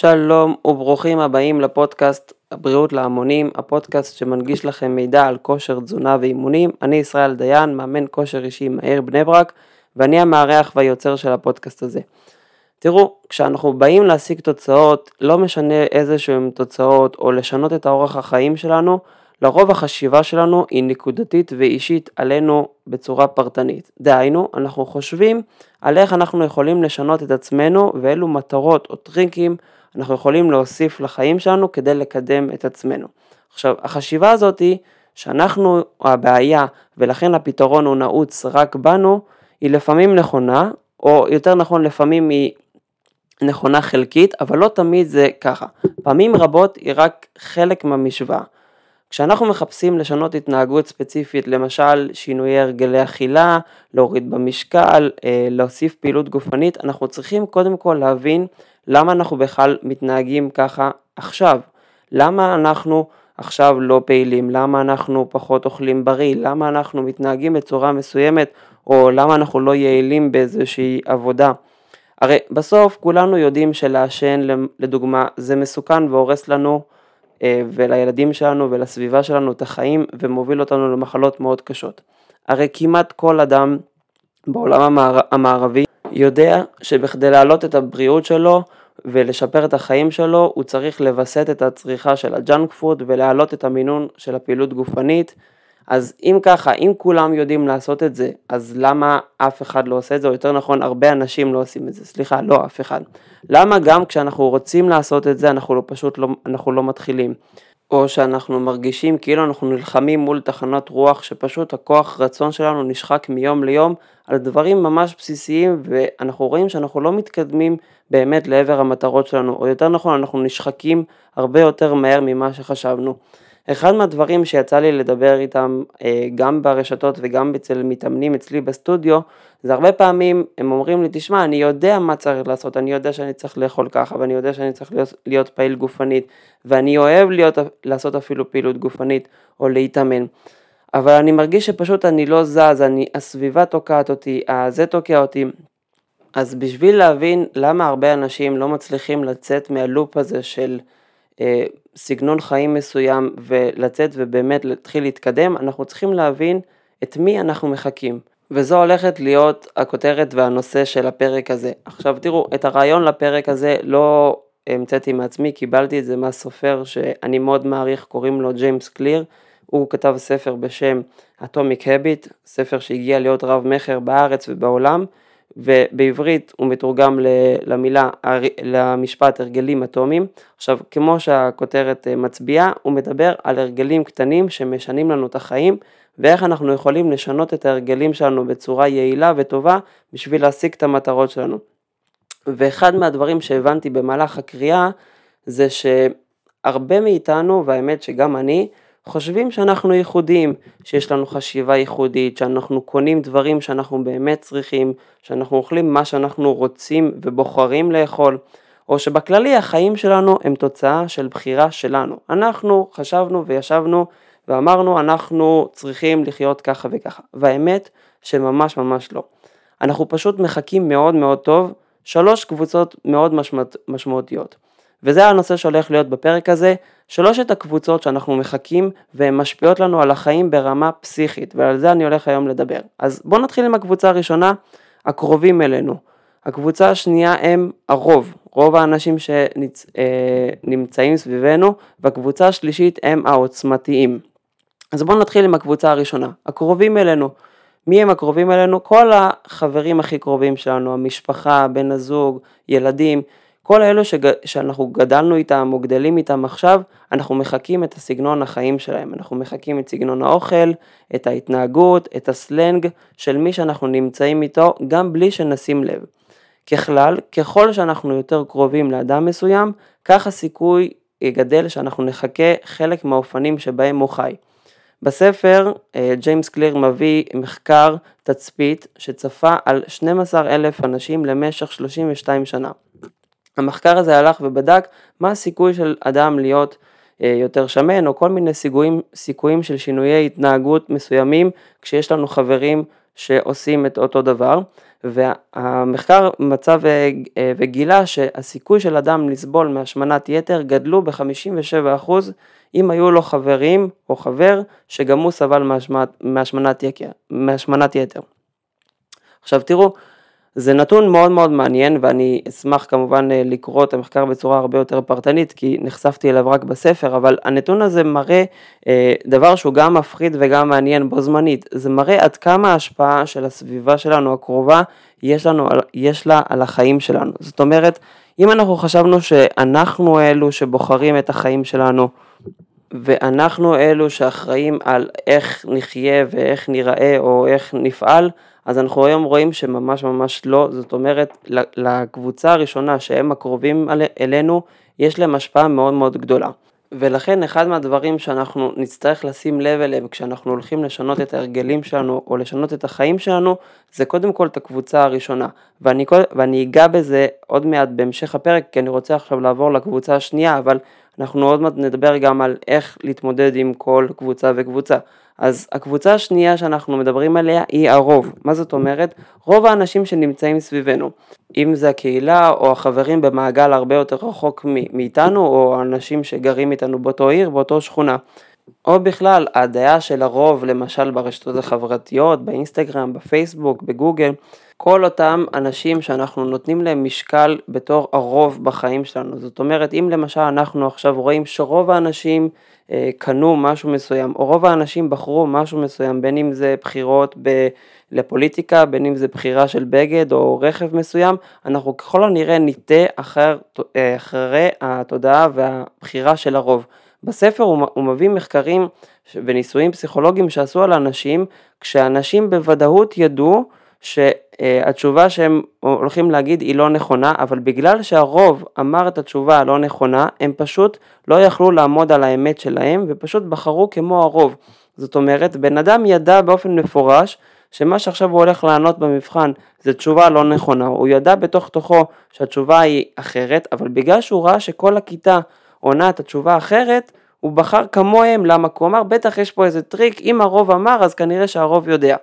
שלום וברוכים הבאים לפודקאסט הבריאות להמונים, הפודקאסט שמנגיש לכם מידע על כושר תזונה ואימונים. אני ישראל דיין, מאמן כושר אישי מהעיר בני ברק, ואני המארח והיוצר של הפודקאסט הזה. תראו, כשאנחנו באים להשיג תוצאות, לא משנה איזה שהן תוצאות או לשנות את האורח החיים שלנו, לרוב החשיבה שלנו היא נקודתית ואישית עלינו בצורה פרטנית. דהיינו, אנחנו חושבים על איך אנחנו יכולים לשנות את עצמנו ואילו מטרות או טריקים אנחנו יכולים להוסיף לחיים שלנו כדי לקדם את עצמנו. עכשיו, החשיבה הזאת היא שאנחנו הבעיה ולכן הפתרון הוא נעוץ רק בנו, היא לפעמים נכונה, או יותר נכון לפעמים היא נכונה חלקית, אבל לא תמיד זה ככה. פעמים רבות היא רק חלק מהמשוואה. כשאנחנו מחפשים לשנות התנהגות ספציפית, למשל שינויי הרגלי אכילה, להוריד במשקל, אה, להוסיף פעילות גופנית, אנחנו צריכים קודם כל להבין למה אנחנו בכלל מתנהגים ככה עכשיו. למה אנחנו עכשיו לא פעילים, למה אנחנו פחות אוכלים בריא, למה אנחנו מתנהגים בצורה מסוימת, או למה אנחנו לא יעילים באיזושהי עבודה. הרי בסוף כולנו יודעים שלעשן לדוגמה זה מסוכן והורס לנו אה, ולילדים שלנו ולסביבה שלנו את החיים ומוביל אותנו למחלות מאוד קשות. הרי כמעט כל אדם בעולם המער... המערבי יודע שבכדי להעלות את הבריאות שלו ולשפר את החיים שלו הוא צריך לווסת את הצריכה של הג'אנק פוד ולהעלות את המינון של הפעילות גופנית אז אם ככה, אם כולם יודעים לעשות את זה, אז למה אף אחד לא עושה את זה, או יותר נכון, הרבה אנשים לא עושים את זה, סליחה, לא אף אחד. למה גם כשאנחנו רוצים לעשות את זה, אנחנו לא, פשוט לא, אנחנו לא מתחילים? או שאנחנו מרגישים כאילו אנחנו נלחמים מול תחנות רוח, שפשוט הכוח רצון שלנו נשחק מיום ליום על דברים ממש בסיסיים, ואנחנו רואים שאנחנו לא מתקדמים באמת לעבר המטרות שלנו, או יותר נכון, אנחנו נשחקים הרבה יותר מהר ממה שחשבנו. אחד מהדברים שיצא לי לדבר איתם אה, גם ברשתות וגם אצל מתאמנים אצלי בסטודיו, זה הרבה פעמים הם אומרים לי, תשמע, אני יודע מה צריך לעשות, אני יודע שאני צריך לאכול ככה, ואני יודע שאני צריך להיות, להיות פעיל גופנית, ואני אוהב להיות, לעשות אפילו פעילות גופנית או להתאמן. אבל אני מרגיש שפשוט אני לא זז, אני, הסביבה תוקעת אותי, זה תוקע אותי. אז בשביל להבין למה הרבה אנשים לא מצליחים לצאת מהלופ הזה של אה, סגנון חיים מסוים ולצאת ובאמת להתחיל להתקדם, אנחנו צריכים להבין את מי אנחנו מחקים. וזו הולכת להיות הכותרת והנושא של הפרק הזה. עכשיו תראו, את הרעיון לפרק הזה לא המצאתי מעצמי, קיבלתי את זה מהסופר שאני מאוד מעריך, קוראים לו ג'יימס קליר. הוא כתב ספר בשם Atomic Habit, ספר שהגיע להיות רב מכר בארץ ובעולם, ובעברית הוא מתורגם למילה, למשפט הרגלים אטומיים. עכשיו, כמו שהכותרת אה, מצביעה, הוא מדבר על הרגלים קטנים שמשנים לנו את החיים, ואיך אנחנו יכולים לשנות את ההרגלים שלנו בצורה יעילה וטובה בשביל להשיג את המטרות שלנו. ואחד מהדברים שהבנתי במהלך הקריאה זה שהרבה מאיתנו, והאמת שגם אני, חושבים שאנחנו ייחודיים, שיש לנו חשיבה ייחודית, שאנחנו קונים דברים שאנחנו באמת צריכים, שאנחנו אוכלים מה שאנחנו רוצים ובוחרים לאכול, או שבכללי החיים שלנו הם תוצאה של בחירה שלנו. אנחנו חשבנו וישבנו ואמרנו אנחנו צריכים לחיות ככה וככה, והאמת שממש ממש לא. אנחנו פשוט מחכים מאוד מאוד טוב שלוש קבוצות מאוד משמעותיות. וזה הנושא שהולך להיות בפרק הזה, שלושת הקבוצות שאנחנו מחכים והן משפיעות לנו על החיים ברמה פסיכית, ועל זה אני הולך היום לדבר. אז בואו נתחיל עם הקבוצה הראשונה, הקרובים אלינו. הקבוצה השנייה הם הרוב, רוב האנשים שנמצאים אה, סביבנו, והקבוצה השלישית הם העוצמתיים. אז בואו נתחיל עם הקבוצה הראשונה, הקרובים אלינו. מי הם הקרובים אלינו? כל החברים הכי קרובים שלנו, המשפחה, בן הזוג, ילדים, כל אלו שג... שאנחנו גדלנו איתם או גדלים איתם עכשיו, אנחנו מחקים את הסגנון החיים שלהם, אנחנו מחקים את סגנון האוכל, את ההתנהגות, את הסלנג של מי שאנחנו נמצאים איתו, גם בלי שנשים לב. ככלל, ככל שאנחנו יותר קרובים לאדם מסוים, כך הסיכוי יגדל שאנחנו נחכה חלק מהאופנים שבהם הוא חי. בספר אה, ג'יימס קליר מביא מחקר תצפית שצפה על 12 אלף אנשים למשך 32 שנה. המחקר הזה הלך ובדק מה הסיכוי של אדם להיות יותר שמן, או כל מיני סיכויים, סיכויים של שינויי התנהגות מסוימים, כשיש לנו חברים שעושים את אותו דבר. והמחקר מצא וגילה שהסיכוי של אדם לסבול מהשמנת יתר גדלו ב-57% אם היו לו חברים או חבר שגם הוא סבל מהשמנת, מהשמנת יתר. עכשיו תראו, זה נתון מאוד מאוד מעניין ואני אשמח כמובן אה, לקרוא את המחקר בצורה הרבה יותר פרטנית כי נחשפתי אליו רק בספר, אבל הנתון הזה מראה אה, דבר שהוא גם מפחיד וגם מעניין בו זמנית, זה מראה עד כמה ההשפעה של הסביבה שלנו הקרובה יש, לנו, יש לה על החיים שלנו. זאת אומרת, אם אנחנו חשבנו שאנחנו אלו שבוחרים את החיים שלנו, ואנחנו אלו שאחראים על איך נחיה ואיך ניראה או איך נפעל, אז אנחנו היום רואים שממש ממש לא, זאת אומרת לקבוצה הראשונה שהם הקרובים אלינו, יש להם השפעה מאוד מאוד גדולה. ולכן אחד מהדברים שאנחנו נצטרך לשים לב אליהם כשאנחנו הולכים לשנות את ההרגלים שלנו או לשנות את החיים שלנו, זה קודם כל את הקבוצה הראשונה. ואני, ואני אגע בזה עוד מעט בהמשך הפרק, כי אני רוצה עכשיו לעבור לקבוצה השנייה, אבל אנחנו עוד מעט נדבר גם על איך להתמודד עם כל קבוצה וקבוצה. אז הקבוצה השנייה שאנחנו מדברים עליה היא הרוב. מה זאת אומרת? רוב האנשים שנמצאים סביבנו. אם זה הקהילה או החברים במעגל הרבה יותר רחוק מאיתנו, או אנשים שגרים איתנו באותו עיר, באותו שכונה. או בכלל, הדעה של הרוב, למשל ברשתות החברתיות, באינסטגרם, בפייסבוק, בגוגל, כל אותם אנשים שאנחנו נותנים להם משקל בתור הרוב בחיים שלנו. זאת אומרת, אם למשל אנחנו עכשיו רואים שרוב האנשים אה, קנו משהו מסוים, או רוב האנשים בחרו משהו מסוים, בין אם זה בחירות ב... לפוליטיקה, בין אם זה בחירה של בגד או רכב מסוים, אנחנו ככל הנראה ניטה אחר, אה, אחרי התודעה והבחירה של הרוב. בספר הוא, מביא מחקרים וניסויים פסיכולוגיים שעשו על אנשים, כשאנשים בוודאות ידעו שהתשובה שהם הולכים להגיד היא לא נכונה, אבל בגלל שהרוב אמר את התשובה הלא נכונה, הם פשוט לא יכלו לעמוד על האמת שלהם ופשוט בחרו כמו הרוב. זאת אומרת, בן אדם ידע באופן מפורש שמה שעכשיו הוא הולך לענות במבחן זה תשובה לא נכונה, הוא ידע בתוך תוכו שהתשובה היא אחרת, אבל בגלל שהוא ראה שכל הכיתה עונה את התשובה האחרת, הוא בחר כמוהם, למה? כי הוא אמר, בטח יש פה איזה טריק, אם הרוב אמר, אז כנראה שהרוב יודע.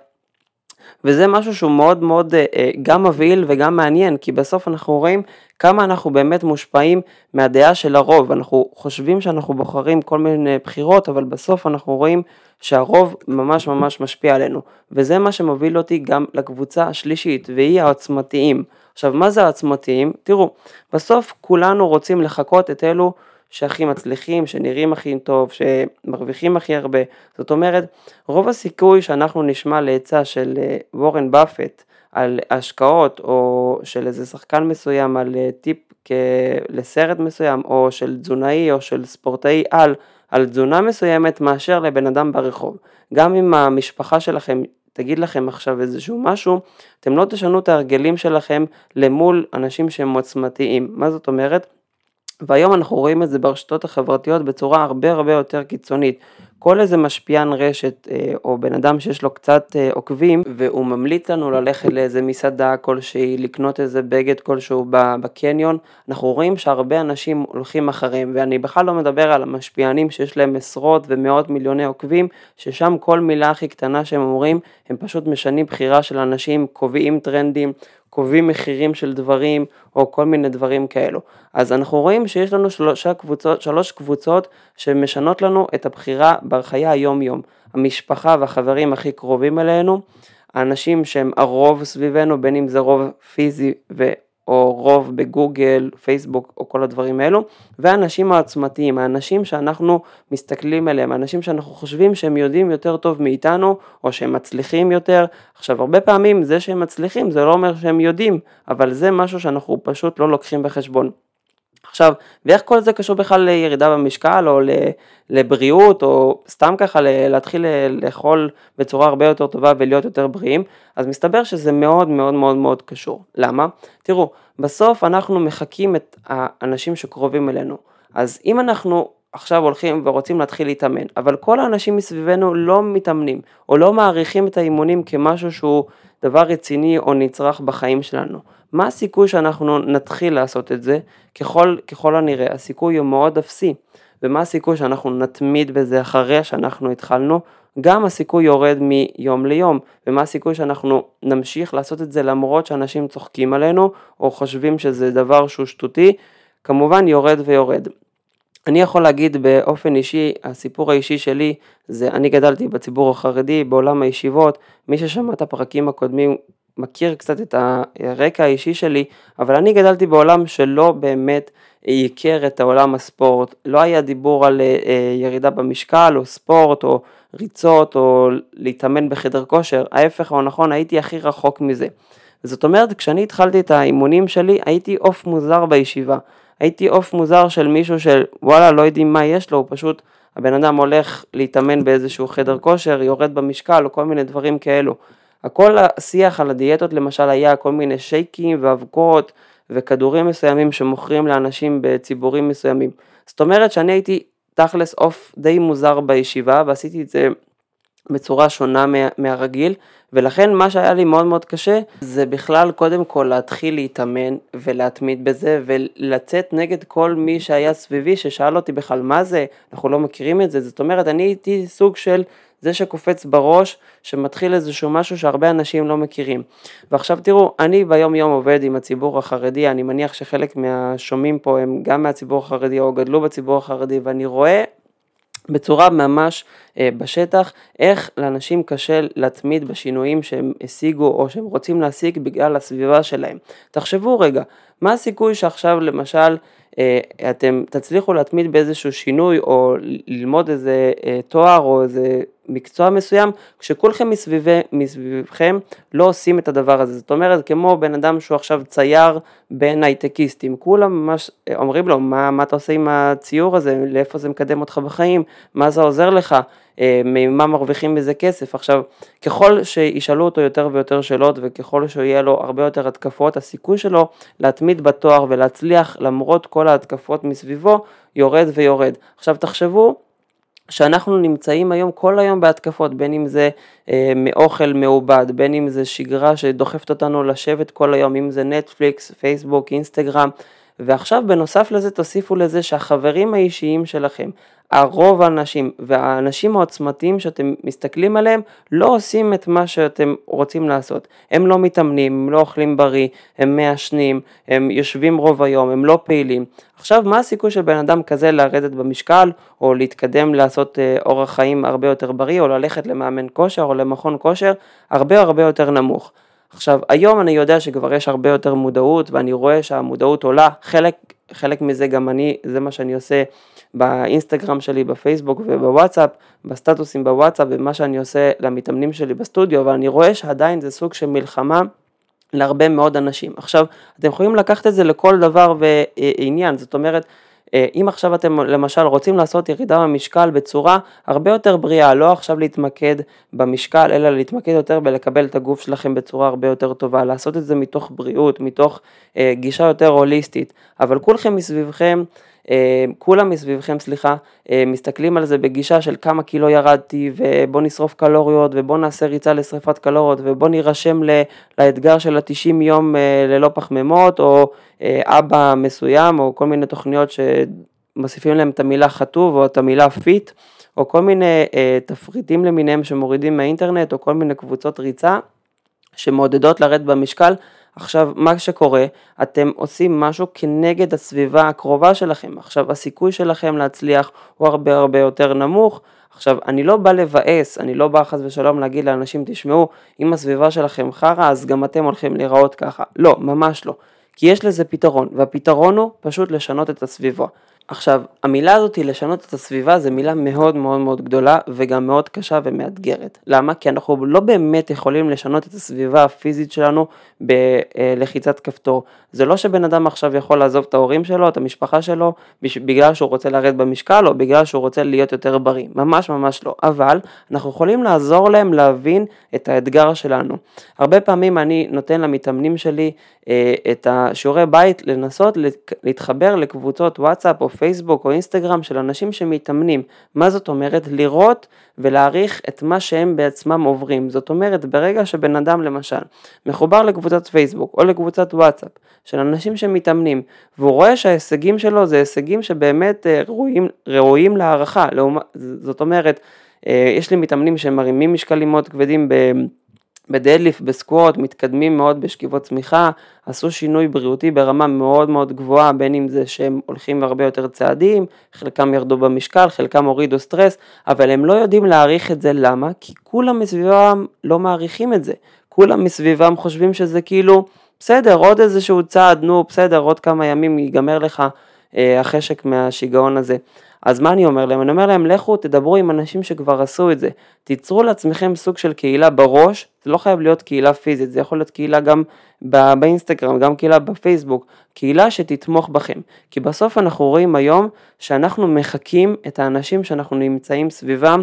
וזה משהו שהוא מאוד מאוד אה, אה, גם מבהיל וגם מעניין, כי בסוף אנחנו רואים כמה אנחנו באמת מושפעים מהדעה של הרוב. אנחנו חושבים שאנחנו בוחרים כל מיני בחירות, אבל בסוף אנחנו רואים שהרוב ממש ממש משפיע עלינו. וזה מה שמוביל אותי גם לקבוצה השלישית, והיא העוצמתיים. עכשיו, מה זה העצמתיים? תראו, בסוף כולנו רוצים לחקות את אלו שהכי מצליחים, שנראים הכי טוב, שמרוויחים הכי הרבה. זאת אומרת, רוב הסיכוי שאנחנו נשמע לעצה של אה, וורן באפט על השקעות, או של איזה שחקן מסוים על אה, טיפ לסרט מסוים, או של תזונאי או של ספורטאי על, על תזונה מסוימת, מאשר לבן אדם ברחוב. גם אם המשפחה שלכם תגיד לכם עכשיו איזשהו משהו, אתם לא תשנו את ההרגלים שלכם למול אנשים שהם עוצמתיים. מה זאת אומרת? והיום אנחנו רואים את זה ברשתות החברתיות בצורה הרבה הרבה יותר קיצונית. כל איזה משפיען רשת אה, או בן אדם שיש לו קצת אה, עוקבים והוא ממליץ לנו ללכת לאיזה מסעדה כלשהי, לקנות איזה בגד כלשהו בקניון, אנחנו רואים שהרבה אנשים הולכים אחריהם ואני בכלל לא מדבר על המשפיענים שיש להם עשרות ומאות מיליוני עוקבים, ששם כל מילה הכי קטנה שהם אומרים הם פשוט משנים בחירה של אנשים, קובעים טרנדים, קובעים מחירים של דברים או כל מיני דברים כאלו. אז אנחנו רואים שיש לנו שלוש קבוצות, שלוש קבוצות שמשנות לנו את הבחירה בחיי היום יום. המשפחה והחברים הכי קרובים אלינו, האנשים שהם הרוב סביבנו, בין אם זה רוב פיזי. או רוב בגוגל, פייסבוק או כל הדברים האלו, והאנשים העצמתיים, האנשים שאנחנו מסתכלים עליהם, האנשים שאנחנו חושבים שהם יודעים יותר טוב מאיתנו, או שהם מצליחים יותר. עכשיו, הרבה פעמים זה שהם מצליחים זה לא אומר שהם יודעים, אבל זה משהו שאנחנו פשוט לא לוקחים בחשבון. עכשיו, ואיך כל זה קשור בכלל לירידה במשקל או לבריאות או סתם ככה להתחיל לאכול בצורה הרבה יותר טובה ולהיות יותר בריאים, אז מסתבר שזה מאוד מאוד מאוד מאוד קשור. למה? תראו, בסוף אנחנו מחקים את האנשים שקרובים אלינו. אז אם אנחנו עכשיו הולכים ורוצים להתחיל להתאמן, אבל כל האנשים מסביבנו לא מתאמנים, או לא מעריכים את האימונים כמשהו שהוא דבר רציני או נצרך בחיים שלנו. מה הסיכוי שאנחנו נתחיל לעשות את זה? ככל, ככל הנראה, הסיכוי הוא מאוד אפסי. ומה הסיכוי שאנחנו נתמיד בזה אחרי שאנחנו התחלנו, גם הסיכוי יורד מיום ליום, ומה הסיכוי שאנחנו נמשיך לעשות את זה למרות שאנשים צוחקים עלינו, או חושבים שזה דבר שהוא שטותי, כמובן יורד ויורד. אני יכול להגיד באופן אישי, הסיפור האישי שלי זה אני גדלתי בציבור החרדי, בעולם הישיבות, מי ששמע את הפרקים הקודמים מכיר קצת את הרקע האישי שלי, אבל אני גדלתי בעולם שלא באמת הכיר את העולם הספורט, לא היה דיבור על אה, ירידה במשקל או ספורט או ריצות או להתאמן בחדר כושר, ההפך הוא נכון, הייתי הכי רחוק מזה. זאת אומרת, כשאני התחלתי את האימונים שלי, הייתי עוף מוזר בישיבה. הייתי עוף מוזר של מישהו של וואלה לא יודעים מה יש לו, הוא פשוט, הבן אדם הולך להתאמן באיזשהו חדר כושר, יורד במשקל או כל מיני דברים כאלו. הכל השיח על הדיאטות למשל היה כל מיני שייקים ואבקות וכדורים מסוימים שמוכרים לאנשים בציבורים מסוימים. זאת אומרת שאני הייתי תכלס עוף די מוזר בישיבה ועשיתי את זה בצורה שונה מה, מהרגיל ולכן מה שהיה לי מאוד מאוד קשה זה בכלל קודם כל להתחיל להתאמן ולהתמיד בזה ולצאת נגד כל מי שהיה סביבי ששאל אותי בכלל מה זה, אנחנו לא מכירים את זה, זאת אומרת אני הייתי סוג של זה שקופץ בראש, שמתחיל איזשהו משהו שהרבה אנשים לא מכירים. ועכשיו תראו, אני ביום יום עובד עם הציבור החרדי, אני מניח שחלק מהשומעים פה הם גם מהציבור החרדי או גדלו בציבור החרדי, ואני רואה בצורה ממש אה, בשטח, איך לאנשים קשה להתמיד בשינויים שהם השיגו או שהם רוצים להשיג בגלל הסביבה שלהם. תחשבו רגע, מה הסיכוי שעכשיו למשל אה, אתם תצליחו להתמיד באיזשהו שינוי או ללמוד איזה אה, תואר או איזה מקצוע מסוים, כשכולכם מסביבי, מסביבכם לא עושים את הדבר הזה. זאת אומרת, כמו בן אדם שהוא עכשיו צייר בין הייטקיסטים, כולם ממש אומרים לו, מה, מה אתה עושה עם הציור הזה, לאיפה זה מקדם אותך בחיים, מה זה עוזר לך, אה, ממה מרוויחים בזה כסף. עכשיו, ככל שישאלו אותו יותר ויותר שאלות וככל שיהיה לו הרבה יותר התקפות, הסיכוי שלו להתמיד בתואר ולהצליח למרות כל ההתקפות מסביבו, יורד ויורד. עכשיו תחשבו, שאנחנו נמצאים היום כל היום בהתקפות, בין אם זה אה, מאוכל מעובד, בין אם זה שגרה שדוחפת אותנו לשבת כל היום, אם זה נטפליקס, פייסבוק, אינסטגרם, ועכשיו בנוסף לזה תוסיפו לזה שהחברים האישיים שלכם, הרוב האנשים והאנשים העוצמתיים שאתם מסתכלים עליהם לא עושים את מה שאתם רוצים לעשות. הם לא מתאמנים, הם לא אוכלים בריא, הם מעשנים, הם יושבים רוב היום, הם לא פעילים. עכשיו מה הסיכוי של בן אדם כזה לרדת במשקל או להתקדם לעשות אה, אורח חיים הרבה יותר בריא או ללכת למאמן כושר או למכון כושר הרבה הרבה יותר נמוך. עכשיו היום אני יודע שכבר יש הרבה יותר מודעות ואני רואה שהמודעות עולה, חלק, חלק מזה גם אני, זה מה שאני עושה באינסטגרם שלי, בפייסבוק ובוואטסאפ, בסטטוסים בוואטסאפ ומה שאני עושה למתאמנים שלי בסטודיו, אבל אני רואה שעדיין זה סוג של מלחמה להרבה מאוד אנשים. עכשיו, אתם יכולים לקחת את זה לכל דבר ועניין, זאת אומרת, אה, אם עכשיו אתם למשל רוצים לעשות ירידה במשקל בצורה הרבה יותר בריאה, לא עכשיו להתמקד במשקל, אלא להתמקד יותר בלקבל את הגוף שלכם בצורה הרבה יותר טובה, לעשות את זה מתוך בריאות, מתוך אה, גישה יותר הוליסטית, אבל כולכם מסביבכם כולם מסביבכם, סליחה, אה, מסתכלים על זה בגישה של כמה קילו ירדתי ובוא נשרוף קלוריות ובוא נעשה ריצה לשרפת קלוריות ובוא נירשם לאתגר של ה-90 יום אה, ללא פחמימות או אבא מסוים או כל מיני תוכניות שמוסיפים להם את המילה חטוב או את המילה פיט או כל מיני תפריטים למיניהם שמורידים מהאינטרנט או כל מיני קבוצות ריצה שמעודדות לרדת במשקל עכשיו, מה שקורה, אתם עושים משהו כנגד הסביבה הקרובה שלכם. עכשיו, הסיכוי שלכם להצליח הוא הרבה הרבה יותר נמוך. עכשיו, אני לא בא לבאס, אני לא בא חס ושלום להגיד לאנשים, תשמעו, אם הסביבה שלכם חרא, אז גם אתם הולכים להיראות ככה. לא, ממש לא. כי יש לזה פתרון, והפתרון הוא פשוט לשנות את הסביבה. עכשיו, המילה הזאת לשנות את הסביבה זה מילה מאוד מאוד מאוד גדולה וגם מאוד קשה ומאתגרת. למה? כי אנחנו לא באמת יכולים לשנות את הסביבה הפיזית שלנו בלחיצת כפתור. זה לא שבן אדם עכשיו יכול לעזוב את ההורים שלו, את המשפחה שלו, בגלל שהוא רוצה לרדת במשקל או בגלל שהוא רוצה להיות יותר בריא. ממש ממש לא. אבל אנחנו יכולים לעזור להם להבין את האתגר שלנו. הרבה פעמים אני נותן למתאמנים שלי אה, את השיעורי בית לנסות להתחבר לקבוצות וואטסאפ או פייסבוק או אינסטגרם של אנשים שמתאמנים. מה זאת אומרת? לראות ולהעריך את מה שהם בעצמם עוברים. זאת אומרת, ברגע שבן אדם למשל מחובר לקבוצת פייסבוק או לקבוצת וואטסאפ של אנשים שמתאמנים, והוא רואה שההישגים שלו זה הישגים שבאמת אה, ראויים, ראויים להערכה. זאת אומרת, אה, יש לי מתאמנים שמרימים משקלים מאוד כבדים ב... בדדליפט, בסקווט, מתקדמים מאוד בשכיבות צמיחה, עשו שינוי בריאותי ברמה מאוד מאוד גבוהה, בין אם זה שהם הולכים הרבה יותר צעדים, חלקם ירדו במשקל, חלקם הורידו סטרס, אבל הם לא יודעים להעריך את זה, למה? כי כולם מסביבם לא מעריכים את זה, כולם מסביבם חושבים שזה כאילו, בסדר, עוד איזשהו צעד, נו, בסדר, עוד כמה ימים ייגמר לך אה, החשק מהשיגעון הזה. אז מה אני אומר להם? אני אומר להם, לכו תדברו עם אנשים שכבר עשו את זה. תיצרו לעצמכם סוג של קהילה בראש, זה לא חייב להיות קהילה פיזית, זה יכול להיות קהילה גם באינסטגרם, גם קהילה בפייסבוק, קהילה שתתמוך בכם. כי בסוף אנחנו רואים היום שאנחנו מחקים את האנשים שאנחנו נמצאים סביבם,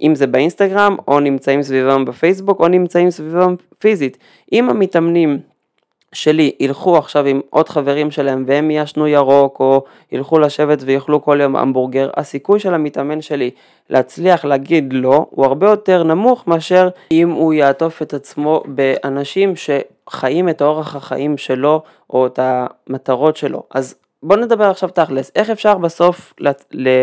אם זה באינסטגרם, או נמצאים סביבם בפייסבוק, או נמצאים סביבם פיזית. אם המתאמנים שלי ילכו עכשיו עם עוד חברים שלהם והם ישנו ירוק או ילכו לשבת ויאכלו כל יום המבורגר, הסיכוי של המתאמן שלי להצליח להגיד לא הוא הרבה יותר נמוך מאשר אם הוא יעטוף את עצמו באנשים שחיים את אורח החיים שלו או את המטרות שלו. אז בואו נדבר עכשיו תכלס, איך אפשר בסוף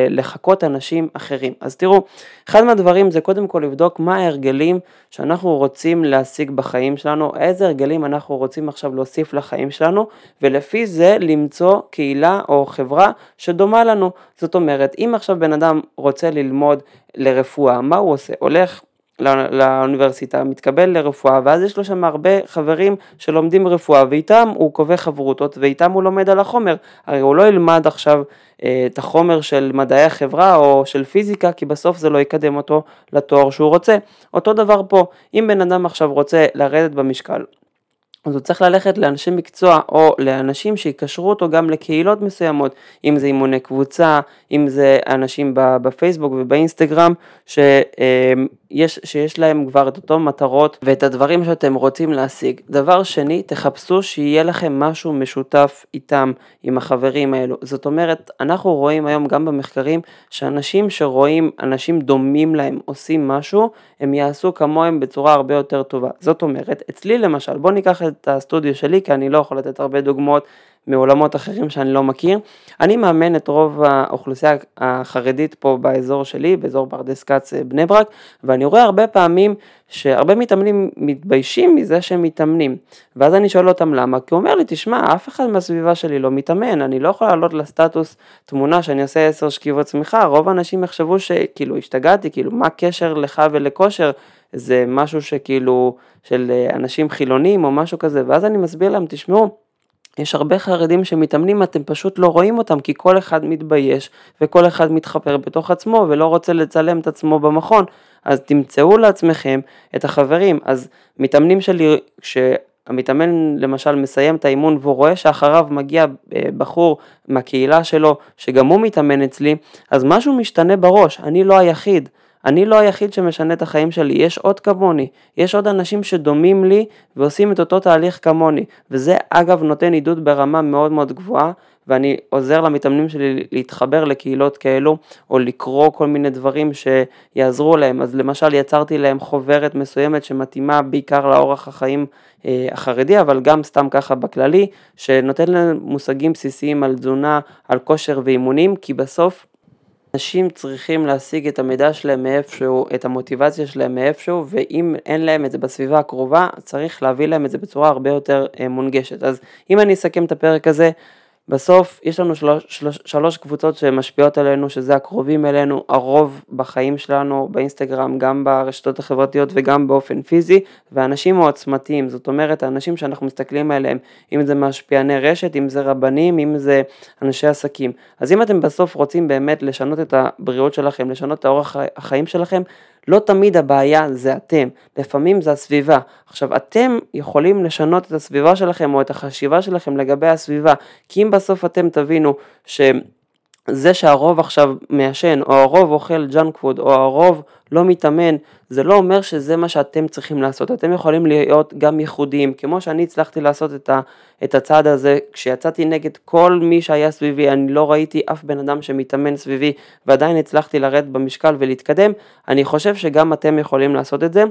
לחקות אנשים אחרים. אז תראו, אחד מהדברים זה קודם כל לבדוק מה ההרגלים שאנחנו רוצים להשיג בחיים שלנו, איזה הרגלים אנחנו רוצים עכשיו להוסיף לחיים שלנו, ולפי זה למצוא קהילה או חברה שדומה לנו. זאת אומרת, אם עכשיו בן אדם רוצה ללמוד לרפואה, מה הוא עושה? הולך לא, לאוניברסיטה, מתקבל לרפואה, ואז יש לו שם הרבה חברים שלומדים רפואה, ואיתם הוא קובע חברותות, ואיתם הוא לומד על החומר. הרי הוא לא ילמד עכשיו אה, את החומר של מדעי החברה או של פיזיקה, כי בסוף זה לא יקדם אותו לתואר שהוא רוצה. אותו דבר פה, אם בן אדם עכשיו רוצה לרדת במשקל, אז הוא צריך ללכת לאנשי מקצוע או לאנשים שיקשרו אותו גם לקהילות מסוימות, אם זה אימוני קבוצה, אם זה אנשים בפייסבוק ובאינסטגרם, שיש, שיש להם כבר את אותו מטרות ואת הדברים שאתם רוצים להשיג. דבר שני, תחפשו שיהיה לכם משהו משותף איתם, עם החברים האלו. זאת אומרת, אנחנו רואים היום גם במחקרים שאנשים שרואים אנשים דומים להם עושים משהו, הם יעשו כמוהם בצורה הרבה יותר טובה. זאת אומרת, אצלי למשל, בואו ניקח את הסטודיו שלי, כי אני לא יכול לתת הרבה דוגמאות מעולמות אחרים שאני לא מכיר. אני מאמן את רוב האוכלוסייה החרדית פה באזור שלי, באזור פרדס כץ אה, בני ברק, ואני רואה הרבה פעמים שהרבה מתאמנים מתביישים מזה שהם מתאמנים. ואז אני שואל אותם למה, כי הוא אומר לי, תשמע, אף אחד מהסביבה שלי לא מתאמן, אני לא יכול לעלות לסטטוס תמונה שאני עושה עשר שכיבות צמיחה, רוב האנשים יחשבו שכאילו השתגעתי, כאילו מה הקשר לך ולכושר, זה משהו שכאילו של אה, אנשים חילונים או משהו כזה, ואז אני מסביר להם, תשמעו, יש הרבה חרדים שמתאמנים, אתם פשוט לא רואים אותם, כי כל אחד מתבייש וכל אחד מתחפר בתוך עצמו ולא רוצה לצלם את עצמו במכון, אז תמצאו לעצמכם את החברים. אז מתאמנים שלי, כשהמתאמן למשל מסיים את האימון והוא רואה שאחריו מגיע אה, בחור מהקהילה שלו, שגם הוא מתאמן אצלי, אז משהו משתנה בראש, אני לא היחיד. אני לא היחיד שמשנה את החיים שלי, יש עוד כמוני, יש עוד אנשים שדומים לי ועושים את אותו תהליך כמוני, וזה אגב נותן עידוד ברמה מאוד מאוד גבוהה, ואני עוזר למתאמנים שלי להתחבר לקהילות כאלו, או לקרוא כל מיני דברים שיעזרו להם, אז למשל יצרתי להם חוברת מסוימת שמתאימה בעיקר לאורח החיים אה, החרדי, אבל גם סתם ככה בכללי, שנותן להם מושגים בסיסיים על תזונה, על כושר ואימונים, כי בסוף אנשים צריכים להשיג את המידע שלהם מאיפשהו, את המוטיבציה שלהם מאיפשהו, ואם אין להם את זה בסביבה הקרובה, צריך להביא להם את זה בצורה הרבה יותר אה, מונגשת. אז אם אני אסכם את הפרק הזה, בסוף יש לנו שלוש, שלוש, שלוש קבוצות שמשפיעות עלינו, שזה הקרובים אלינו, הרוב בחיים שלנו, באינסטגרם, גם ברשתות החברתיות וגם באופן פיזי, ואנשים העוצמתיים, זאת אומרת, האנשים שאנחנו מסתכלים עליהם, אם זה משפיעני רשת, אם זה רבנים, אם זה אנשי עסקים. אז אם אתם בסוף רוצים באמת לשנות את הבריאות שלכם, לשנות את האורח החיים שלכם, לא תמיד הבעיה זה אתם, לפעמים זה הסביבה. עכשיו, אתם יכולים לשנות את הסביבה שלכם או את החשיבה שלכם לגבי הסביבה, כי אם בסוף אתם תבינו ש... זה שהרוב עכשיו מעשן, או הרוב אוכל ג'אנק פוד, או הרוב לא מתאמן, זה לא אומר שזה מה שאתם צריכים לעשות, אתם יכולים להיות גם ייחודיים, כמו שאני הצלחתי לעשות את, ה, את הצעד הזה, כשיצאתי נגד כל מי שהיה סביבי, אני לא ראיתי אף בן אדם שמתאמן סביבי ועדיין הצלחתי לרדת במשקל ולהתקדם, אני חושב שגם אתם יכולים לעשות את זה.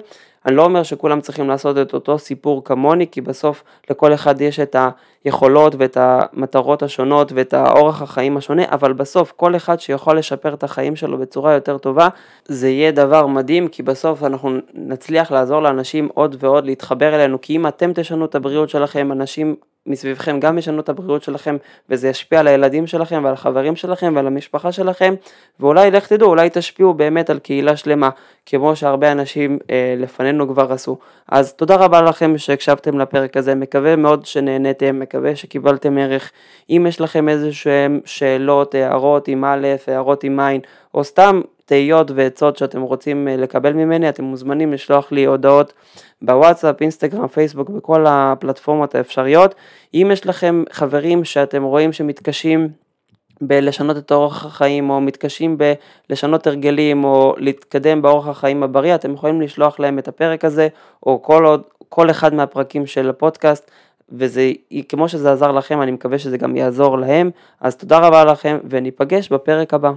אני לא אומר שכולם צריכים לעשות את אותו סיפור כמוני, כי בסוף לכל אחד יש את היכולות ואת המטרות השונות ואת האורח החיים השונה, אבל בסוף כל אחד שיכול לשפר את החיים שלו בצורה יותר טובה, זה יהיה דבר מדהים, כי בסוף אנחנו נצליח לעזור לאנשים עוד ועוד להתחבר אלינו, כי אם אתם תשנו את הבריאות שלכם, אנשים מסביבכם גם ישנו את הבריאות שלכם וזה ישפיע על הילדים שלכם ועל החברים שלכם ועל המשפחה שלכם ואולי לך תדעו אולי תשפיעו באמת על קהילה שלמה כמו שהרבה אנשים אה, לפנינו כבר עשו. אז תודה רבה לכם שהקשבתם לפרק הזה, מקווה מאוד שנהניתם, מקווה שקיבלתם ערך. אם יש לכם איזה שהם שאלות, הערות עם א', הערות עם עין או סתם תהיות ועצות שאתם רוצים אה, לקבל ממני, אתם מוזמנים לשלוח לי הודעות בוואטסאפ, אינסטגרם, פייסבוק, בכל הפלטפורמות האפשריות. אם יש לכם חברים שאתם רואים שמתקשים בלשנות את אורח החיים או מתקשים בלשנות הרגלים או להתקדם באורח החיים הבריא, אתם יכולים לשלוח להם את הפרק הזה או כל, עוד, כל אחד מהפרקים של הפודקאסט וזה, כמו שזה עזר לכם, אני מקווה שזה גם יעזור להם. אז תודה רבה לכם וניפגש בפרק הבא.